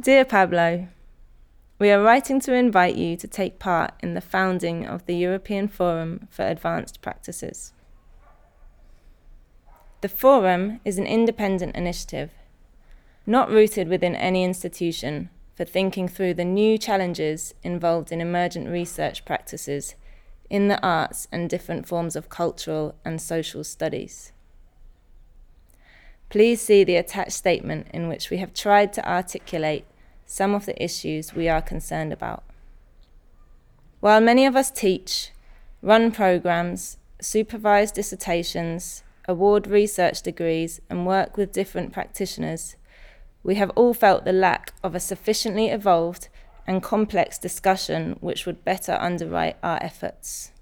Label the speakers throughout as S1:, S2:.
S1: Dear Pablo, we are writing to invite you to take part in the founding of the European Forum for Advanced Practices. The Forum is an independent initiative, not rooted within any institution, for thinking through the new challenges involved in emergent research practices in the arts and different forms of cultural and social studies. Please see the attached statement in which we have tried to articulate some of the issues we are concerned about. While many of us teach, run programs, supervise dissertations, award research degrees, and work with different practitioners, we have all felt the lack of a sufficiently evolved and complex discussion which would better underwrite our efforts.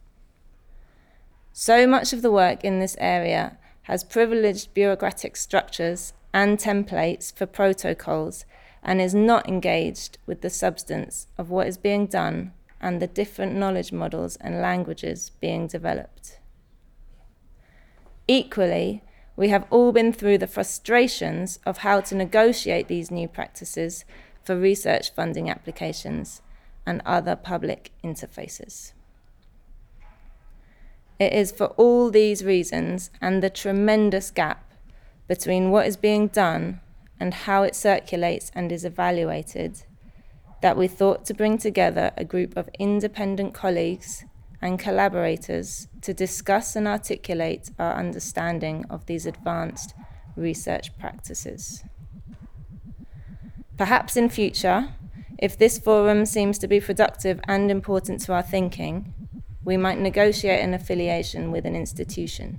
S1: So much of the work in this area has privileged bureaucratic structures and templates for protocols and is not engaged with the substance of what is being done and the different knowledge models and languages being developed. Equally, we have all been through the frustrations of how to negotiate these new practices for research funding applications and other public interfaces. It is for all these reasons and the tremendous gap between what is being done and how it circulates and is evaluated that we thought to bring together a group of independent colleagues and collaborators to discuss and articulate our understanding of these advanced research practices. Perhaps in future, if this forum seems to be productive and important to our thinking, we might negotiate an affiliation with an institution.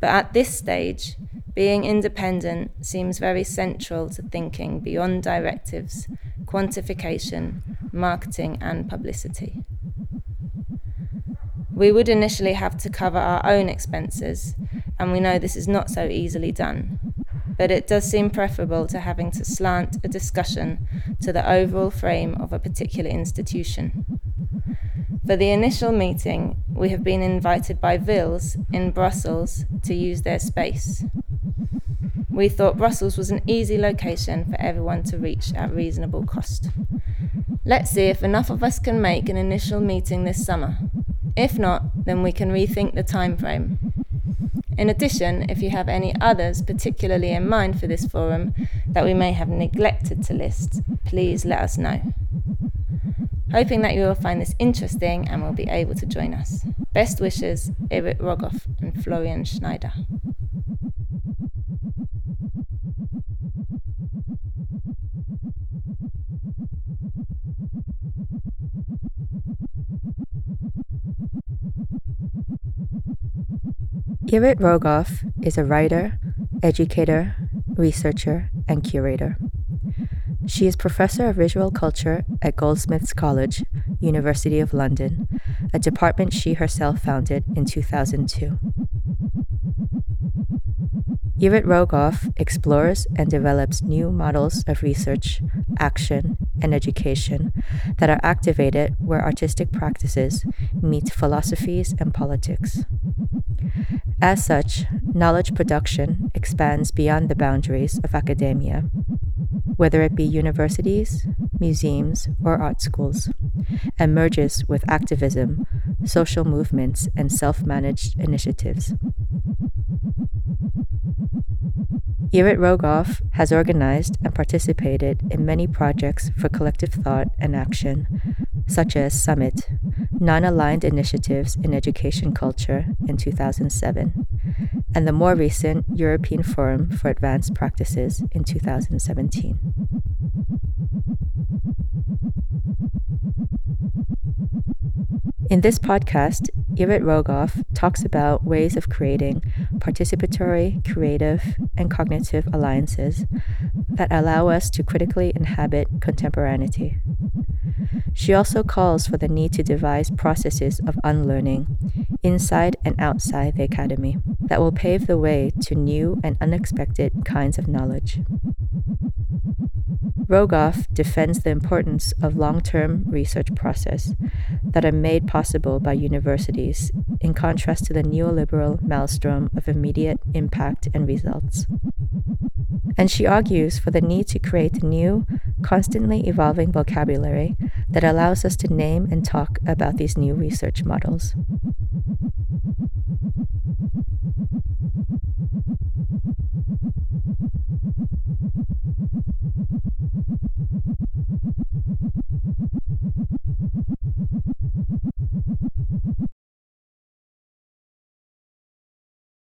S1: But at this stage, being independent seems very central to thinking beyond directives, quantification, marketing, and publicity. We would initially have to cover our own expenses, and we know this is not so easily done. But it does seem preferable to having to slant a discussion to the overall frame of a particular institution. For the initial meeting, we have been invited by WIELS in Brussels to use their space. We thought Brussels was an easy location for everyone to reach at reasonable cost. Let's see if enough of us can make an initial meeting this summer. If not, then we can rethink the time frame. In addition, if you have any others particularly in mind for this forum that we may have neglected to list, please let us know hoping that you will find this interesting and will be able to join us. Best wishes, Irit Rogoff and Florian Schneider.
S2: Irit Rogoff is a writer, educator, researcher, and curator. She is Professor of Visual Culture at Goldsmiths College, University of London, a department she herself founded in 2002. Irit Rogoff explores and develops new models of research, action, and education that are activated where artistic practices meet philosophies and politics. As such, knowledge production expands beyond the boundaries of academia whether it be universities, museums, or art schools, and merges with activism, social movements, and self managed initiatives. Irit Rogoff has organized and participated in many projects for collective thought and action, such as Summit, Non Aligned Initiatives in Education Culture in 2007, and the more recent European Forum for Advanced Practices in 2017. In this podcast, Irit Rogoff talks about ways of creating participatory, creative, and cognitive alliances that allow us to critically inhabit contemporaneity. She also calls for the need to devise processes of unlearning inside and outside the academy that will pave the way to new and unexpected kinds of knowledge. Rogoff defends the importance of long term research process that are made possible by universities, in contrast to the neoliberal maelstrom of immediate impact and results. And she argues for the need to create new, constantly evolving vocabulary that allows us to name and talk about these new research models.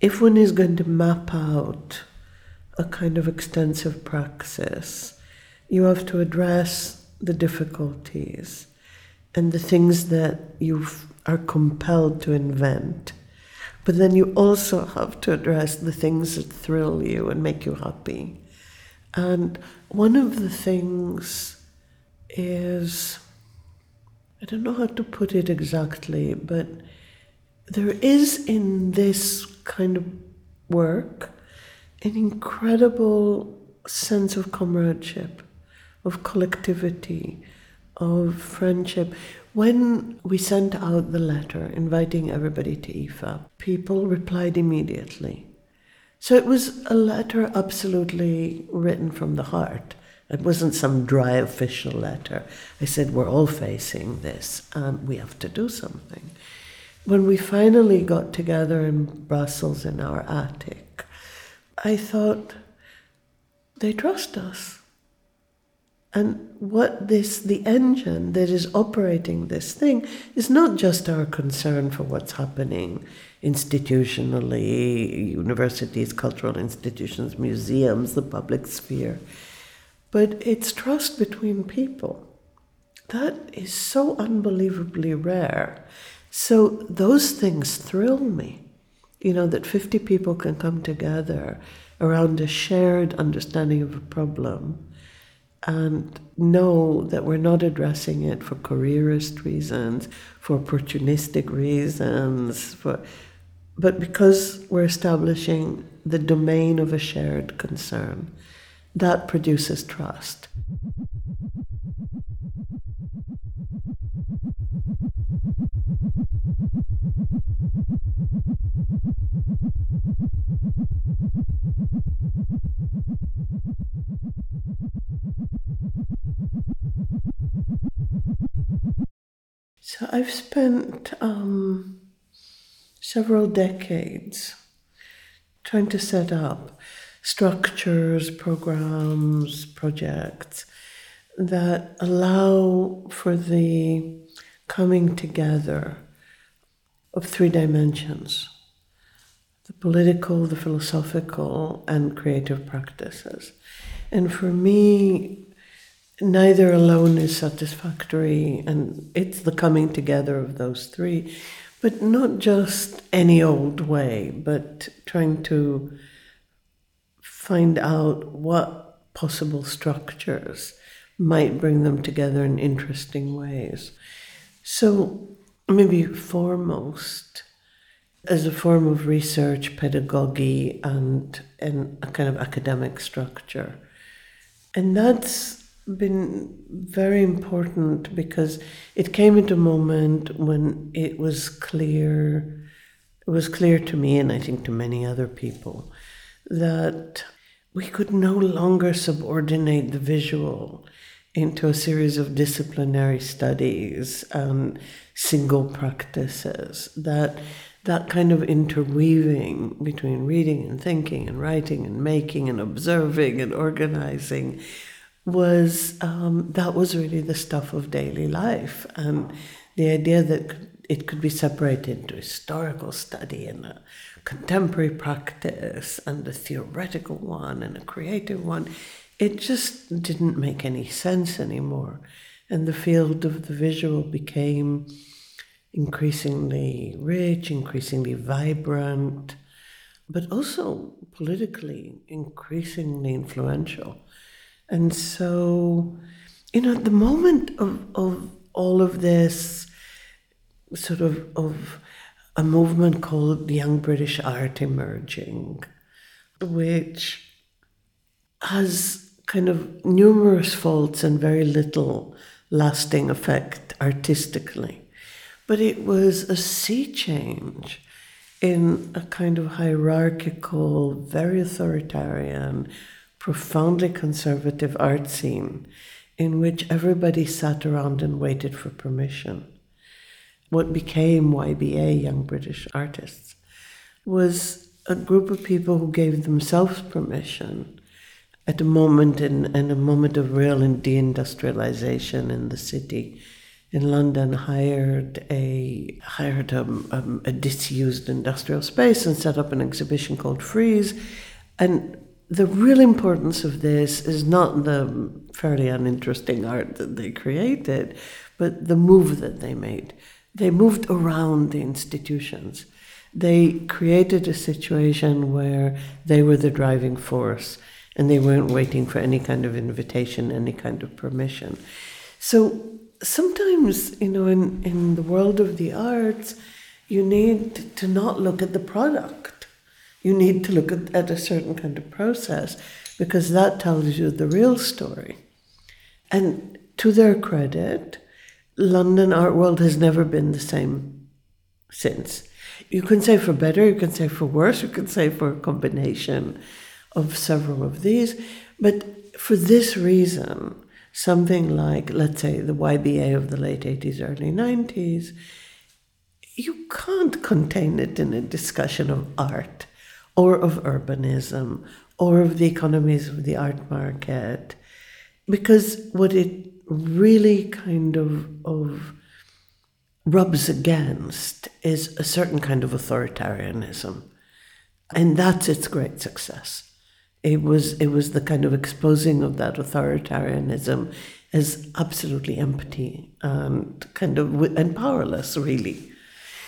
S3: If one is going to map out a kind of extensive praxis, you have to address the difficulties and the things that you are compelled to invent. But then you also have to address the things that thrill you and make you happy. And one of the things is, I don't know how to put it exactly, but there is in this kind of work an incredible sense of comradeship, of collectivity, of friendship. When we sent out the letter inviting everybody to IFA, people replied immediately. So it was a letter absolutely written from the heart. It wasn't some dry official letter. I said, We're all facing this and we have to do something. When we finally got together in Brussels in our attic, I thought, they trust us. And what this, the engine that is operating this thing, is not just our concern for what's happening institutionally, universities, cultural institutions, museums, the public sphere, but it's trust between people. That is so unbelievably rare. So those things thrill me. You know, that 50 people can come together around a shared understanding of a problem and know that we're not addressing it for careerist reasons, for opportunistic reasons, for, but because we're establishing the domain of a shared concern. That produces trust. I've spent um, several decades trying to set up structures, programs, projects that allow for the coming together of three dimensions the political, the philosophical, and creative practices. And for me, neither alone is satisfactory, and it's the coming together of those three, but not just any old way, but trying to find out what possible structures might bring them together in interesting ways. So, maybe foremost, as a form of research, pedagogy, and, and a kind of academic structure. And that's been very important because it came at a moment when it was clear, it was clear to me, and I think to many other people, that we could no longer subordinate the visual into a series of disciplinary studies and single practices that that kind of interweaving between reading and thinking and writing and making and observing and organizing was um, that was really the stuff of daily life and the idea that it could be separated into historical study and a contemporary practice and a theoretical one and a creative one it just didn't make any sense anymore and the field of the visual became increasingly rich, increasingly vibrant, but also politically increasingly influential. And so, you know, at the moment of, of all of this sort of of a movement called Young British Art emerging, which has kind of numerous faults and very little lasting effect artistically. But it was a sea change in a kind of hierarchical, very authoritarian, profoundly conservative art scene in which everybody sat around and waited for permission. What became YBA, Young British Artists, was a group of people who gave themselves permission at a moment in, in a moment of real deindustrialization in the city in London hired a hired a, a, a, disused industrial space and set up an exhibition called Freeze And the real importance of this is not the fairly uninteresting art that they created, but the move that they made. They moved around the institutions. They created a situation where they were the driving force and they weren't waiting for any kind of invitation, any kind of permission. So sometimes, you know, in, in the world of the arts, you need to not look at the product. You need to look at, at a certain kind of process because that tells you the real story. And to their credit, London art world has never been the same since. You can say for better, you can say for worse, you can say for a combination of several of these. But for this reason, something like, let's say, the YBA of the late 80s, early 90s, you can't contain it in a discussion of art or of urbanism or of the economies of the art market because what it really kind of, of rubs against is a certain kind of authoritarianism. And that's its great success it was it was the kind of exposing of that authoritarianism as absolutely empty and kind of and powerless really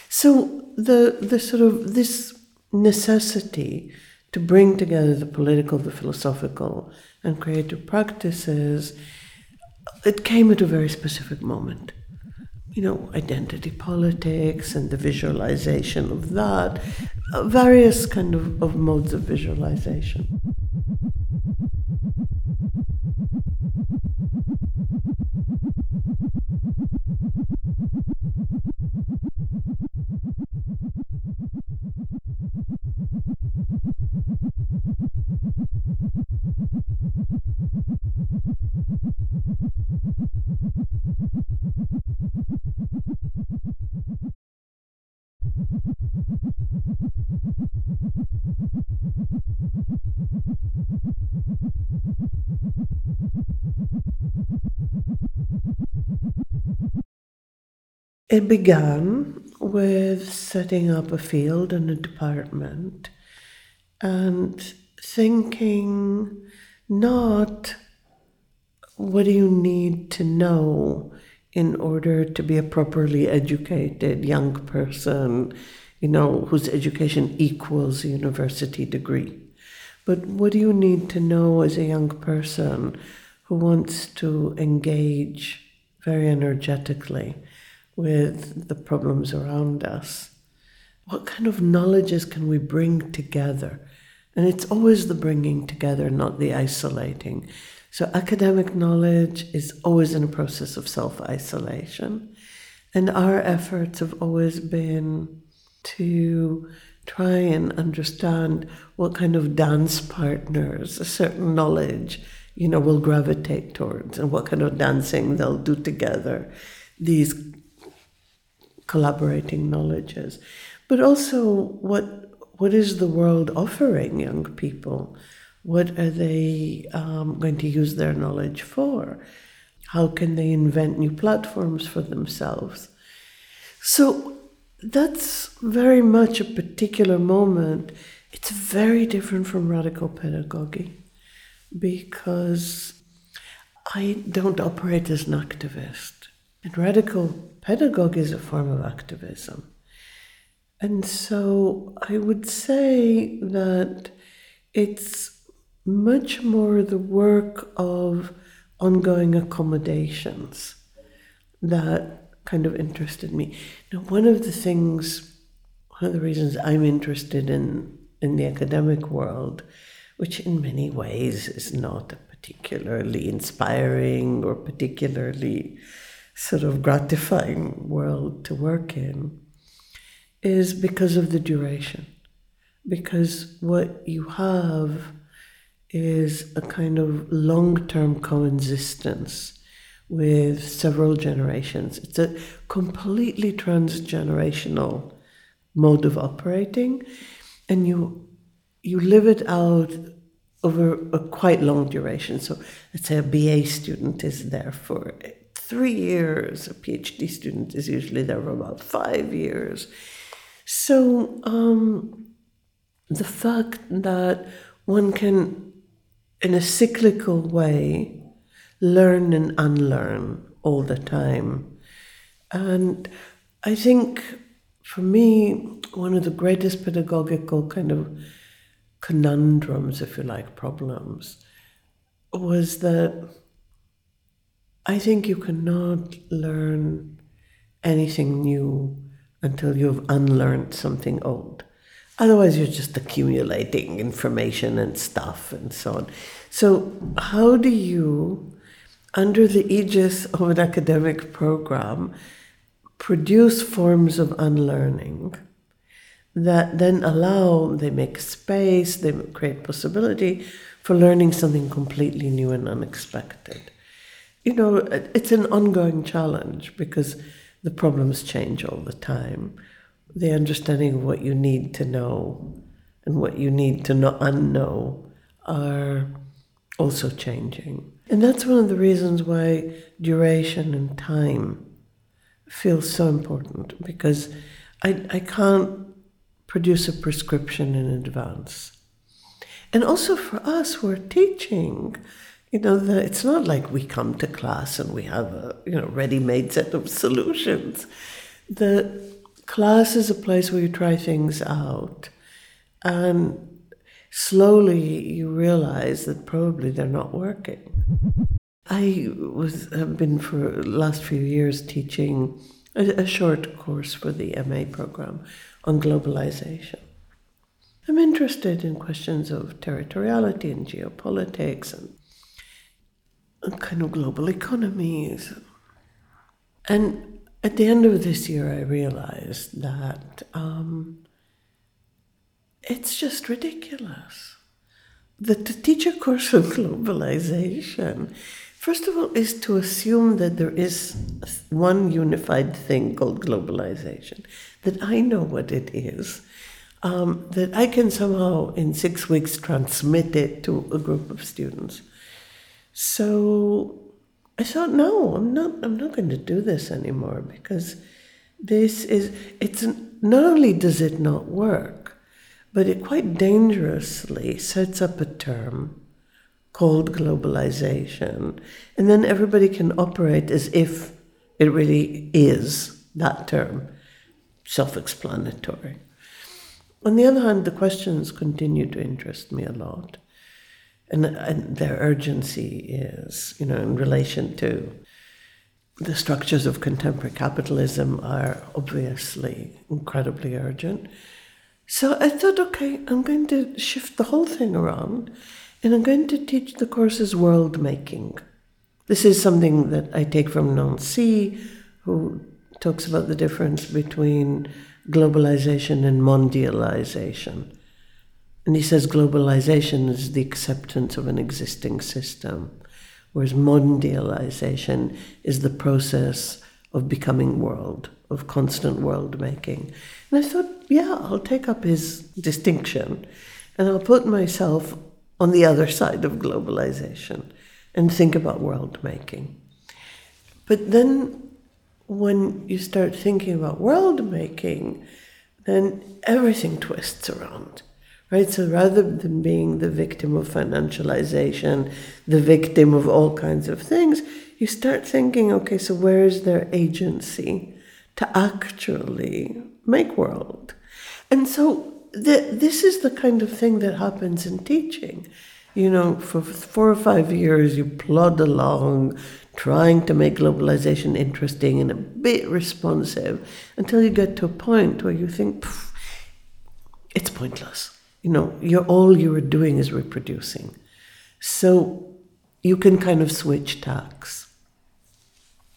S3: so the the sort of this necessity to bring together the political the philosophical and creative practices it came at a very specific moment you know, identity politics and the visualization of that, uh, various kind of, of modes of visualization. It began with setting up a field and a department and thinking not what do you need to know in order to be a properly educated young person, you know, whose education equals a university degree. But what do you need to know as a young person who wants to engage very energetically with the problems around us. What kind of knowledges can we bring together? And it's always the bringing together, not the isolating. So, academic knowledge is always in a process of self isolation. And our efforts have always been to try and understand what kind of dance partners a certain knowledge you know will gravitate towards and what kind of dancing they'll do together these collaborating knowledges, but also what what is the world offering young people? What are they um, going to use their knowledge for? How can they invent new platforms for themselves? So that's very much a particular moment. It's very different from radical pedagogy because I don't operate as an activist. And radical pedagogy is a form of activism. And so I would say that it's much more the work of ongoing accommodations that kind of interested me. Now, one of the things, one of the reasons I'm interested in, in the academic world, which in many ways is not a particularly inspiring or particularly sort of gratifying world to work in is because of the duration. Because what you have is a kind of long term coexistence with several generations. It's a completely transgenerational mode of operating, and you you live it out over a quite long duration. So let's say a BA student is there for three years, a PhD student is usually there for about five years. So um, the fact that one can, in a cyclical way, learn and unlearn all the time. And I think for me, one of the greatest pedagogical kind of conundrums, if you like, problems, was that I think you cannot learn anything new until you've unlearned something old. Otherwise, you're just accumulating information and stuff and so on. So, how do you, under the aegis of an academic program, produce forms of unlearning that then allow, they make space, they create possibility for learning something completely new and unexpected. You know, it's an ongoing challenge because the problems change all the time. The understanding of what you need to know and what you need to not unknow are also changing. And that's one of the reasons why duration and time feels so important because I, I can't produce a prescription in advance. And also for us who are teaching, you know, the, it's not like we come to class and we have a you know ready-made set of solutions. The class is a place where you try things out, and slowly you realize that probably they're not working. I was have been for the last few years teaching a, a short course for the MA program on globalization. I'm interested in questions of territoriality and geopolitics and kind of global economies. And at the end of this year, I realized that um, it's just ridiculous. That to teach a course on globalization, first of all, is to assume that there is one unified thing called globalization that I know what it is, um, that I can somehow in six weeks transmit it to a group of students. So I thought, no, I'm not. I'm not going to do this anymore because this is. It's not only does it not work, but it quite dangerously sets up a term called globalization, and then everybody can operate as if it really is that term self explanatory. On the other hand, the questions continue to interest me a lot. And, and their urgency is, you know, in relation to the structures of contemporary capitalism are obviously incredibly urgent. So I thought, okay, I'm going to shift the whole thing around and I'm going to teach the courses world making. This is something that I take from Nancy, who talks about the difference between globalization and mondialization. And he says globalization is the acceptance of an existing system, whereas mondialization is the process of becoming world, of constant world making. And I thought, yeah, I'll take up his distinction and I'll put myself on the other side of globalization and think about world making. But then when you start thinking about world making, then everything twists around, right? So rather than being the victim of financialization, the victim of all kinds of things, you start thinking, okay, so where is their agency to actually make world? And so the, this is the kind of thing that happens in teaching. You know, for four or five years, you plod along, trying to make globalization interesting and a bit responsive until you get to a point where you think it's pointless. You know, you're all you are doing is reproducing. So you can kind of switch tacks.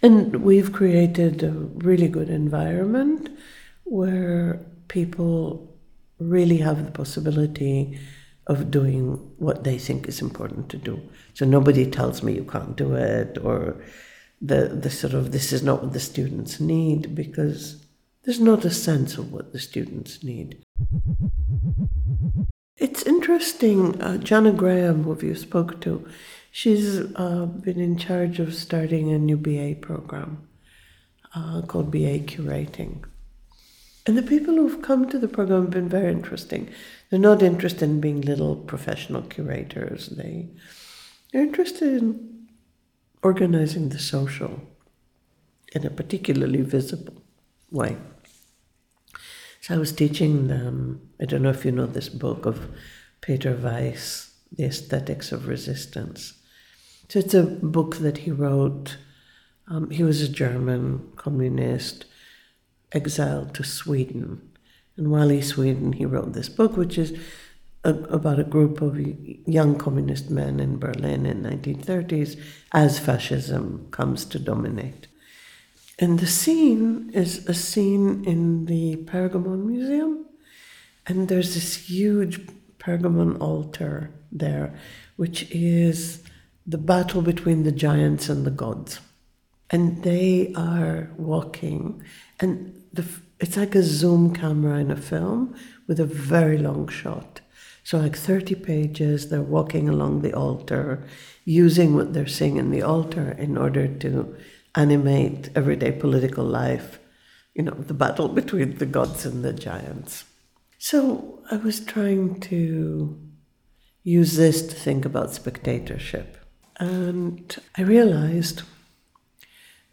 S3: And we've created a really good environment where people really have the possibility of doing what they think is important to do. So nobody tells me you can't do it, or the, the sort of this is not what the students need because there's not a sense of what the students need. It's interesting, uh, Janna Graham, who you spoke to, she's uh, been in charge of starting a new BA program uh, called BA Curating. And the people who've come to the program have been very interesting. They're not interested in being little professional curators. They, they're interested in organizing the social in a particularly visible way. So I was teaching them, I don't know if you know this book of Peter Weiss, The Aesthetics of Resistance. So it's a book that he wrote. Um, he was a German communist exiled to Sweden. And while he's Sweden, he wrote this book, which is a, about a group of young communist men in Berlin in 1930s as fascism comes to dominate. And the scene is a scene in the Pergamon Museum, and there's this huge Pergamon altar there, which is the battle between the giants and the gods. And they are walking, and the, it's like a zoom camera in a film with a very long shot. So, like 30 pages, they're walking along the altar, using what they're seeing in the altar in order to animate everyday political life, you know, the battle between the gods and the giants. So I was trying to use this to think about spectatorship. And I realized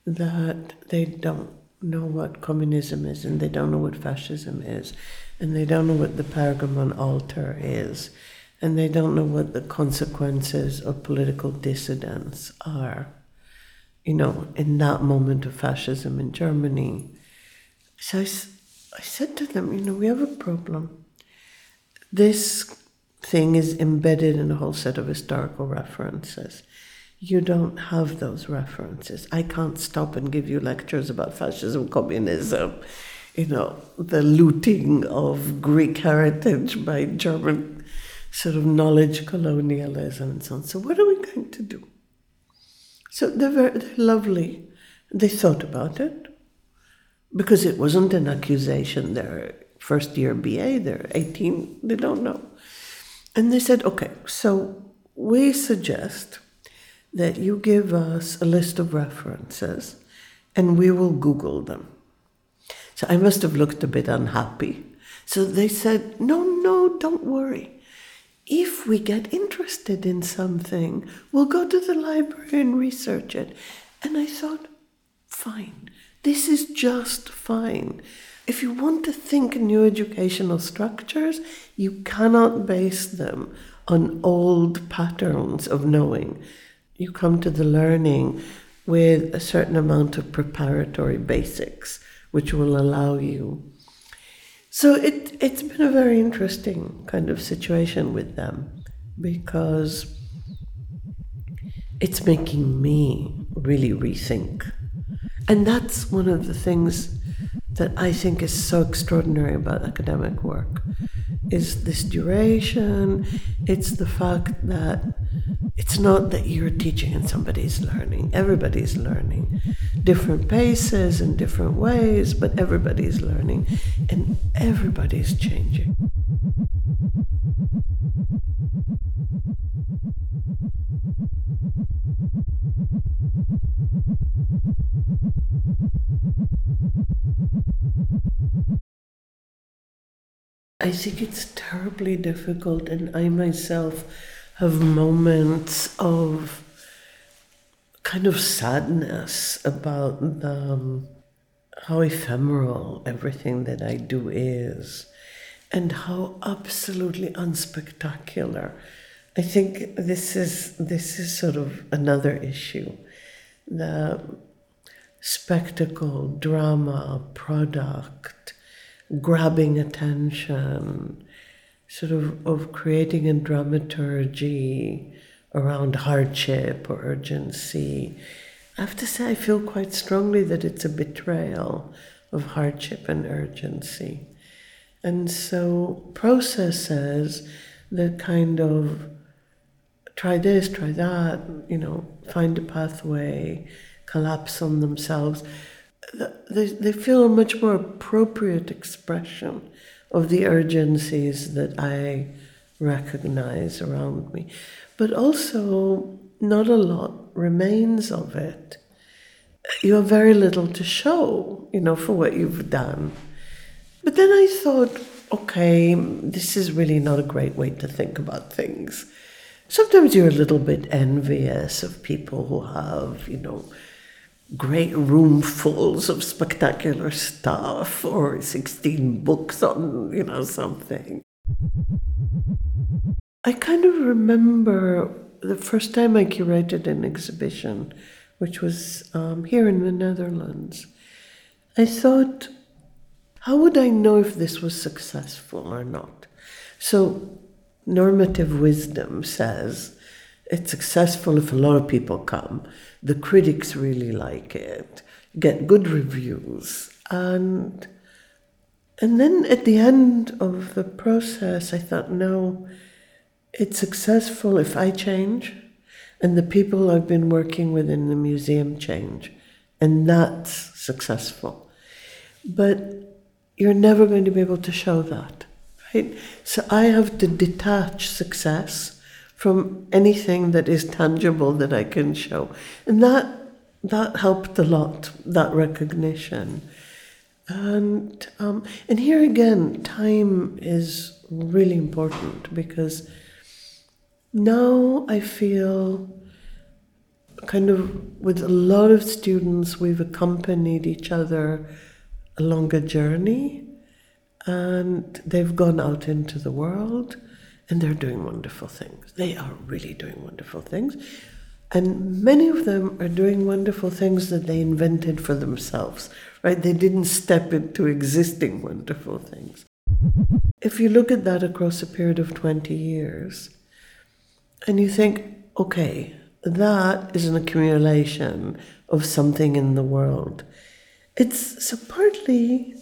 S3: that they don't know what communism is and they don't know what fascism is and they don't know what the Pergamon altar is and they don't know what the consequences of political dissidence are you know, in that moment of fascism in Germany. So I, I said to them, you know, we have a problem. This thing is embedded in a whole set of historical references. You don't have those references. I can't stop and give you lectures about fascism, communism, you know, the looting of Greek heritage by German sort of knowledge colonialism and so on. So, what are we going to do? So they're, very, lovely. They thought about it because it wasn't an accusation. They're first year BA, they're 18, they don't know. And they said, okay, so we suggest that you give us a list of references and we will Google them. So I must have looked a bit unhappy. So they said, no, no, don't worry if we get interested in something, we'll go to the library and research it. And I thought, fine, this is just fine. If you want to think new educational structures, you cannot base them on old patterns of knowing. You come to the learning with a certain amount of preparatory basics, which will allow you so it, it's been a very interesting kind of situation with them because it's making me really rethink. And that's one of the things that I think is so extraordinary about academic work is this duration, it's the fact that it's not that you're teaching and somebody's learning. Everybody's learning. Different paces and different ways, but everybody's learning and everybody's changing. I think it's terribly difficult, and I myself have moments of kind of sadness about um, how ephemeral everything that I do is, and how absolutely unspectacular. I think this is this is sort of another issue. The spectacle, drama, product grabbing attention, sort of, of creating a dramaturgy around hardship or urgency. I have to say, I feel quite strongly that it's a betrayal of hardship and urgency. And so, processes that kind of try this, try that, you know, find a pathway, collapse on themselves. They, they feel a much more appropriate expression of the urgencies that I recognize around me. But also, not a lot remains of it. You have very little to show, you know, for what you've done. But then I thought, okay, this is really not a great way to think about things. Sometimes you're a little bit envious of people who have, you know, great roomfuls of spectacular stuff or 16 books on, you know, something. I kind of remember the first time I curated an exhibition, which was um, here in the Netherlands. I thought, how would I know if this was successful or not? So, normative wisdom says it's successful if a lot of people come. The critics really like it, get good reviews, and and then at the end of the process, I thought, no, it's successful if I change and the people I've been working with in the museum change, and that's successful. But you're never going to be able to show that, right? So I have to detach success from anything that is tangible that I can show. And that that helped a lot, that recognition. And um, and here again, time is really important because now I feel kind of with a lot of students, we've accompanied each other along a journey and they've gone out into the world and they're doing wonderful things. They are really doing wonderful things. And many of them are doing wonderful things that they invented for themselves, right? They didn't step into existing wonderful things. If you look at that across a period of 20 years, and you think, okay, that is an accumulation of something in the world. It's so partly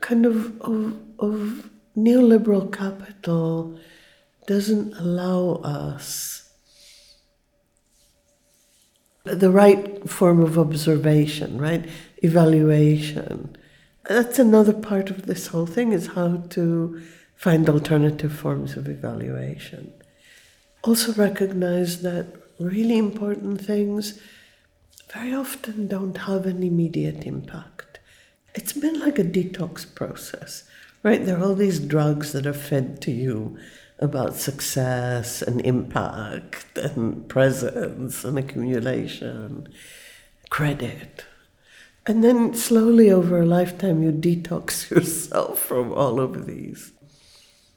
S3: kind of, of, of neoliberal capital doesn't allow us the right form of observation, right? Evaluation. That's another part of this whole thing is how to find alternative forms of evaluation. Also recognize that really important things very often don't have an immediate impact. It's been like a detox process, right? There are all these drugs that are fed to you about success and impact and presence and accumulation, credit. And then slowly over a lifetime, you detox yourself from all of these.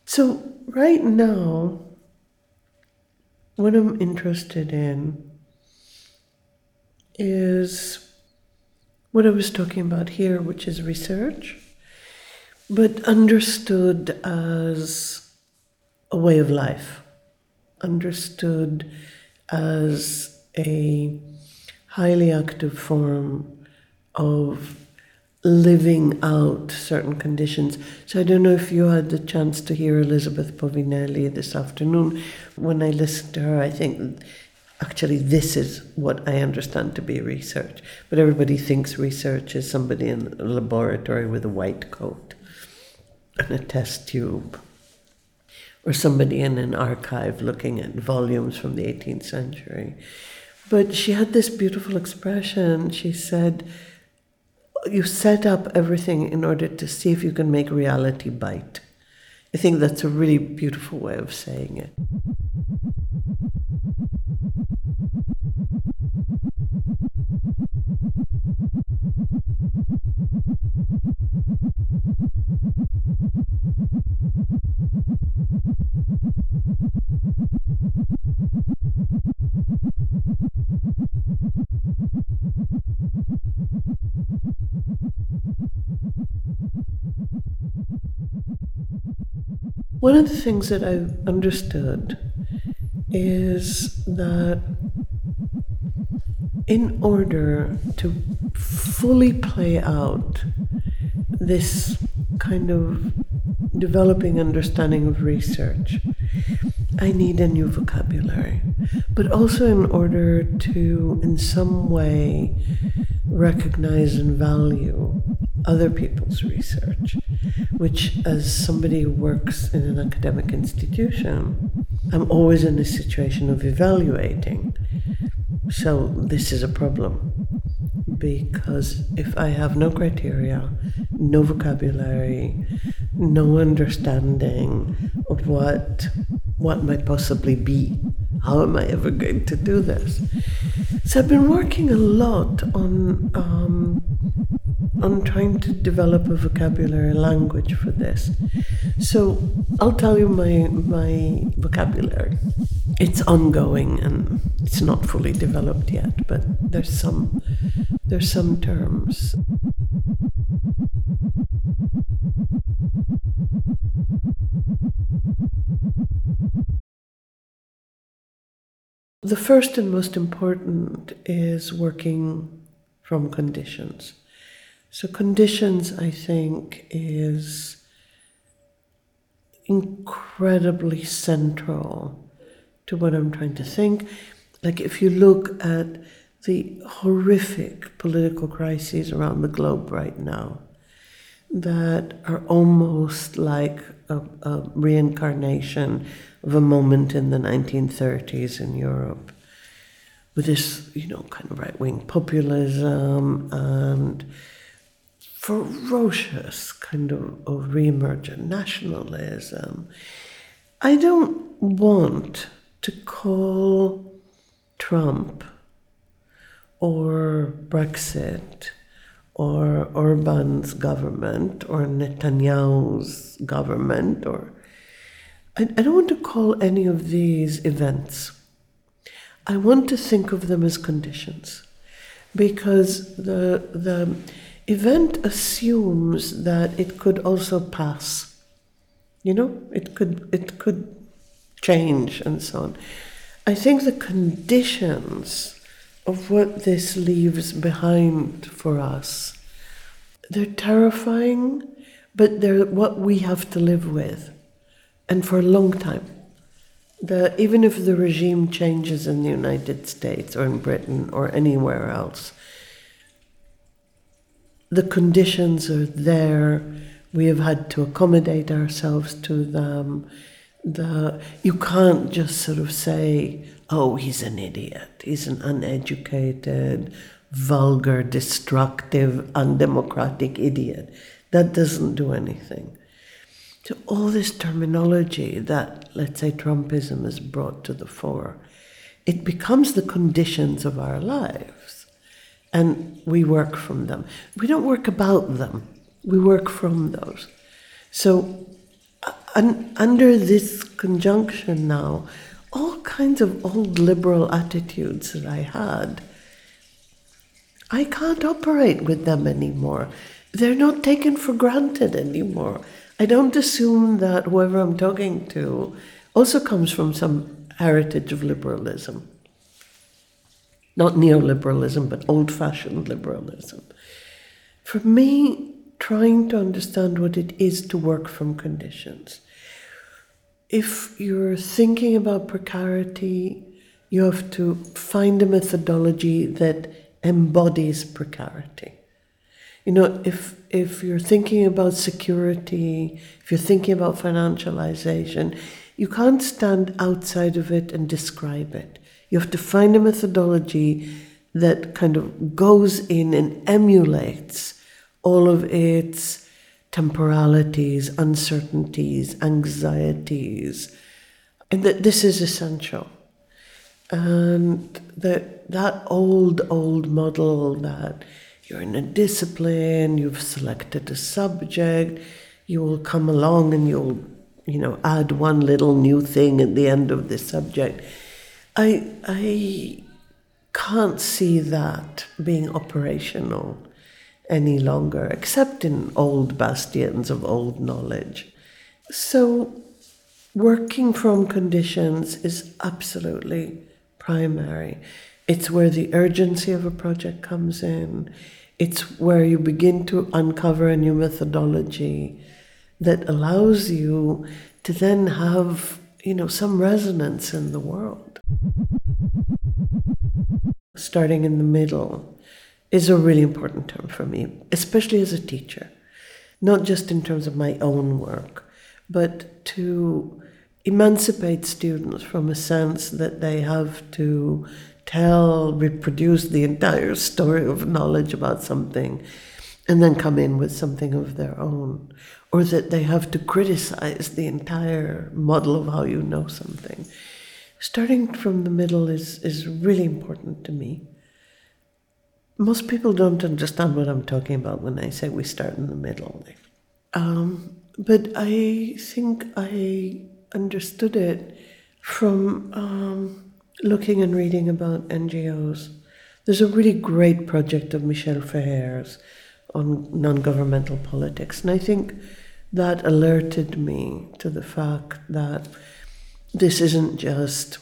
S3: So, right now, what I'm interested in is what I was talking about here, which is research, but understood as a way of life, understood as a highly active form of living out certain conditions. So I don't know if you had the chance to hear Elizabeth Povinelli this afternoon. When I listened to her, I think actually this is what I understand to be research. But everybody thinks research is somebody in a laboratory with a white coat and a test tube. Or somebody in an archive looking at volumes from the 18th century. But she had this beautiful expression. She said, you set up everything in order to see if you can make reality bite. I think that's a really beautiful way of saying it. One of the things that I've understood is that in order to fully play out this kind of developing understanding of research, I need a new vocabulary, but also in order to, in some way, recognize and value other people's research, which, as somebody who works in an academic institution, I'm always in a situation of evaluating. So, this is a problem because if I have no criteria, no vocabulary, no understanding of what what might possibly be, how am I ever going to do this? So I've been working a lot on um, on trying to develop a vocabulary language for this. So I'll tell you my my vocabulary. It's ongoing and it's not fully developed yet, but there's some there's some terms. The first and most important is working from conditions. So, conditions, I think, is incredibly central to what I'm trying to think. Like, if you look at the horrific political crises around the globe right now, that are almost like a, a reincarnation of a moment in the 1930s in Europe with this, you know, kind of right wing populism and ferocious kind of, of reemergent nationalism. I don't want to call Trump or Brexit or Orban's government or Netanyahu's government or I, I don't want to call any of these events. I want to think of them as conditions because the the event assumes that it could also pass. You know, it could it could change and so on. I think the conditions of what this leaves behind for us, they're terrifying, but they're what we have to live with, and for a long time. The, even if the regime changes in the United States or in Britain or anywhere else, the conditions are there. We have had to accommodate ourselves to them. The, you can't just sort of say, oh, he's an idiot. He's an uneducated, vulgar, destructive, undemocratic idiot. That doesn't do anything. So, all this terminology that, let's say, Trumpism has brought to the fore, it becomes the conditions of our lives and we work from them. We don't work about them, we work from those. So, un- under this conjunction now, all kinds of old liberal attitudes that I had, I can't operate with them anymore. They're not taken for granted anymore. I don't assume that whoever I'm talking to also comes from some heritage of liberalism not neoliberalism, but old fashioned liberalism. For me, trying to understand what it is to work from conditions. If you're thinking about precarity, you have to find a methodology that embodies precarity. You know, if if you're thinking about security, if you're thinking about financialization, you can't stand outside of it and describe it. You have to find a methodology that kind of goes in and emulates all of its temporalities, uncertainties, anxieties, and that this is essential. And that that old, old model that you're in a discipline, you've selected a subject, you will come along and you'll, you know, add one little new thing at the end of the subject I, I can't see that being operational any longer, except in old bastions of old knowledge. So, working from conditions is absolutely primary. It's where the urgency of a project comes in. It's where you begin to uncover a new methodology that allows you to then have you know, some resonance in the world. Starting in the middle is a really important term for me, especially as a teacher, not just in terms of my own work, but to emancipate students from a sense that they have to tell, reproduce the entire story of knowledge about something, and then come in with something of their own, or that they have to criticize the entire model of how you know something. Starting from the middle is, is really important to me. Most people don't understand what I'm talking about when I say we start in the middle. Um, but I think I understood it from um, looking and reading about NGOs. There's a really great project of Michel Feher's on non governmental politics, and I think that alerted me to the fact that this isn't just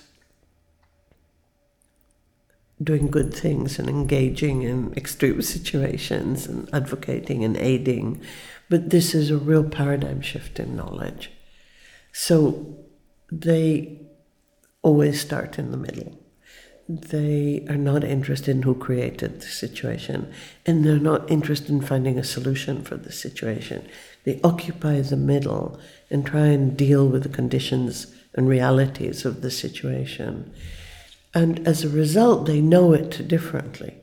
S3: doing good things and engaging in extreme situations and advocating and aiding, but this is a real paradigm shift in knowledge. So they always start in the middle. They are not interested in who created the situation, and they're not interested in finding a solution for the situation. They occupy the middle and try and deal with the conditions and realities of the situation. And as a result, they know it differently.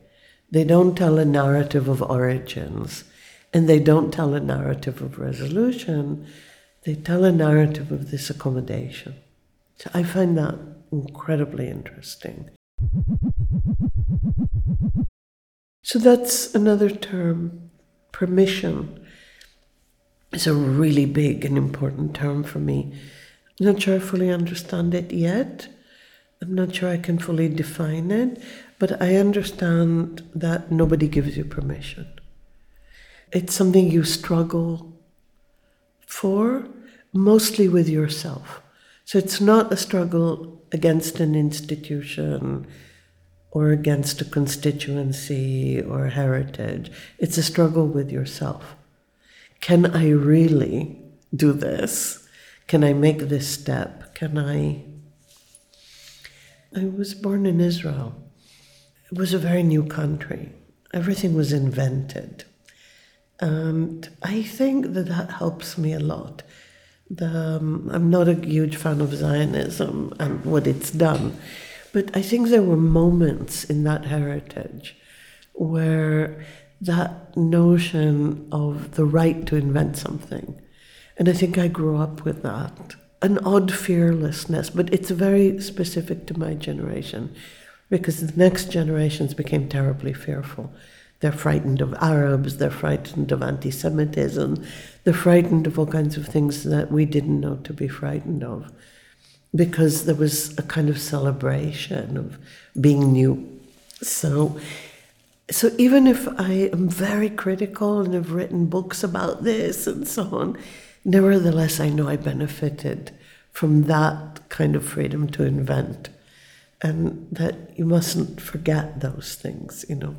S3: They don't tell a narrative of origins, and they don't tell a narrative of resolution. They tell a narrative of this accommodation. So I find that incredibly interesting. So that's another term, permission is a really big and important term for me. I'm not sure I fully understand it yet. I'm not sure I can fully define it, but I understand that nobody gives you permission. It's something you struggle for, mostly with yourself. So it's not a struggle against an institution or against a constituency or heritage. It's a struggle with yourself. Can I really do this? Can I make this step? Can I? I was born in Israel. It was a very new country. Everything was invented. And I think that that helps me a lot. The, um, I'm not a huge fan of Zionism and what it's done, but I think there were moments in that heritage where that notion of the right to invent something. And I think I grew up with that. An odd fearlessness, but it's very specific to my generation because the next generations became terribly fearful. They're frightened of Arabs, they're frightened of anti Semitism, they're frightened of all kinds of things that we didn't know to be frightened of because there was a kind of celebration of being new. So, so even if I am very critical and have written books about this and so on, nevertheless, I know I benefited from that kind of freedom to invent. And that you mustn't forget those things, you know.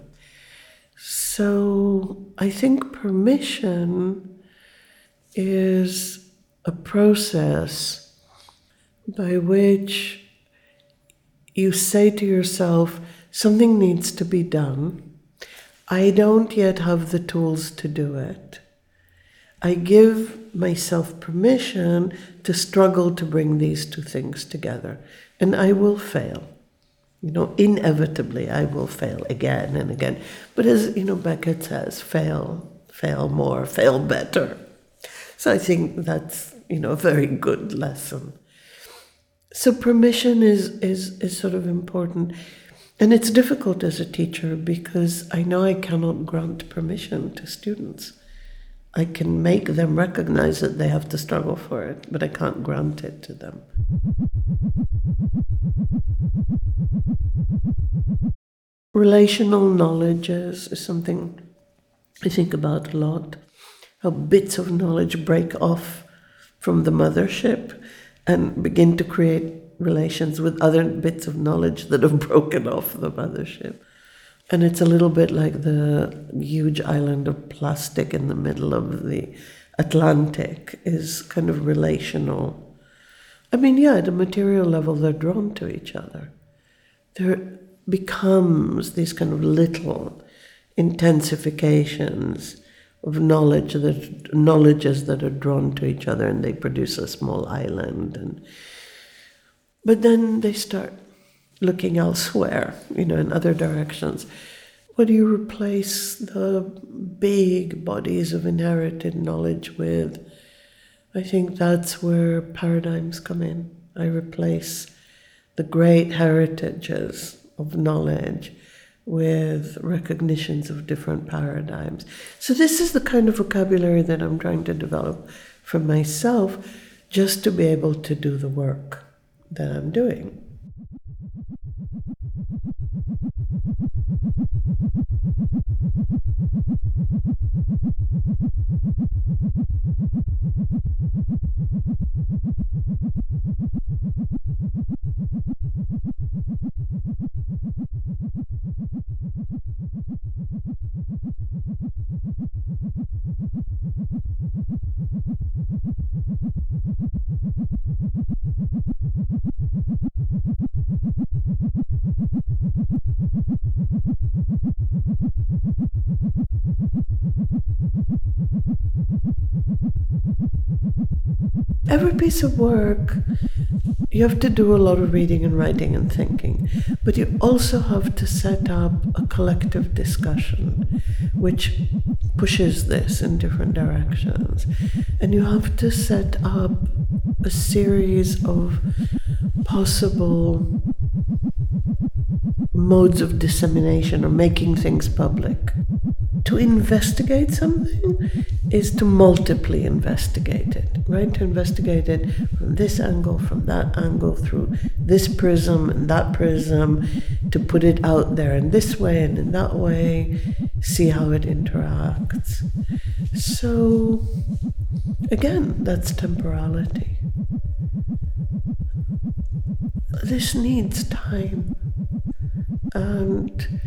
S3: So I think permission is a process by which you say to yourself, something needs to be done. I don't yet have the tools to do it. I give myself permission to struggle to bring these two things together, and I will fail. You know, inevitably, I will fail again and again. But as you know, Beckett says, fail, fail more, fail better. So I think that's you know a very good lesson. So permission is is is sort of important, and it's difficult as a teacher because I know I cannot grant permission to students. I can make them recognize that they have to struggle for it, but I can't grant it to them. Relational knowledge is, is something I think about a lot. How bits of knowledge break off from the mothership and begin to create relations with other bits of knowledge that have broken off the mothership. And it's a little bit like the huge island of plastic in the middle of the Atlantic is kind of relational. I mean, yeah, at a material level, they're drawn to each other. There becomes these kind of little intensifications of knowledge that knowledges that are drawn to each other and they produce a small island and but then they start looking elsewhere you know in other directions. What do you replace the big bodies of inherited knowledge with? I think that's where paradigms come in. I replace the great heritages of knowledge with recognitions of different paradigms. So, this is the kind of vocabulary that I'm trying to develop for myself just to be able to do the work that I'm doing. Every piece of work, you have to do a lot of reading and writing and thinking, but you also have to set up a collective discussion which pushes this in different directions. And you have to set up a series of possible modes of dissemination or making things public to investigate something is to multiply investigate it, right? To investigate it from this angle, from that angle, through this prism and that prism, to put it out there in this way and in that way, see how it interacts. So, again, that's temporality. This needs time. And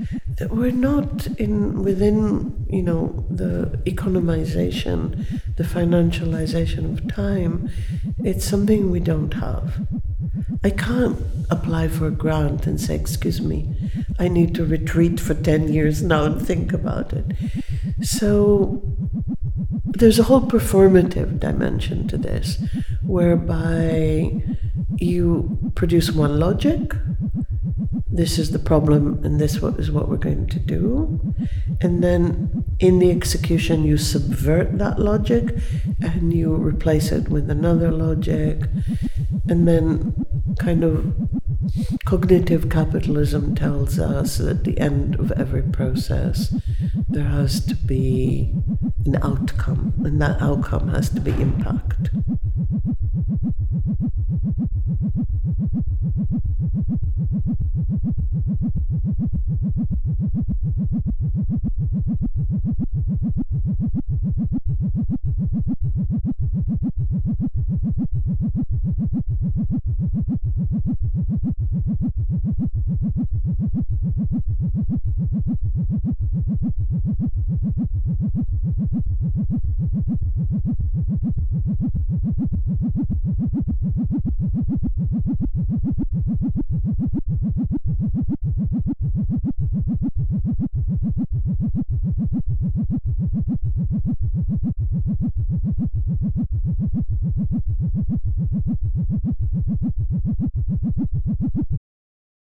S3: we're not in within you know the economization the financialization of time it's something we don't have. I can't apply for a grant and say excuse me i need to retreat for 10 years now and think about it. So there's a whole performative dimension to this whereby you produce one logic this is the problem and this is what we're going to do. And then in the execution, you subvert that logic and you replace it with another logic. And then, kind of, cognitive capitalism tells us that at the end of every process, there has to be an outcome, and that outcome has to be impact.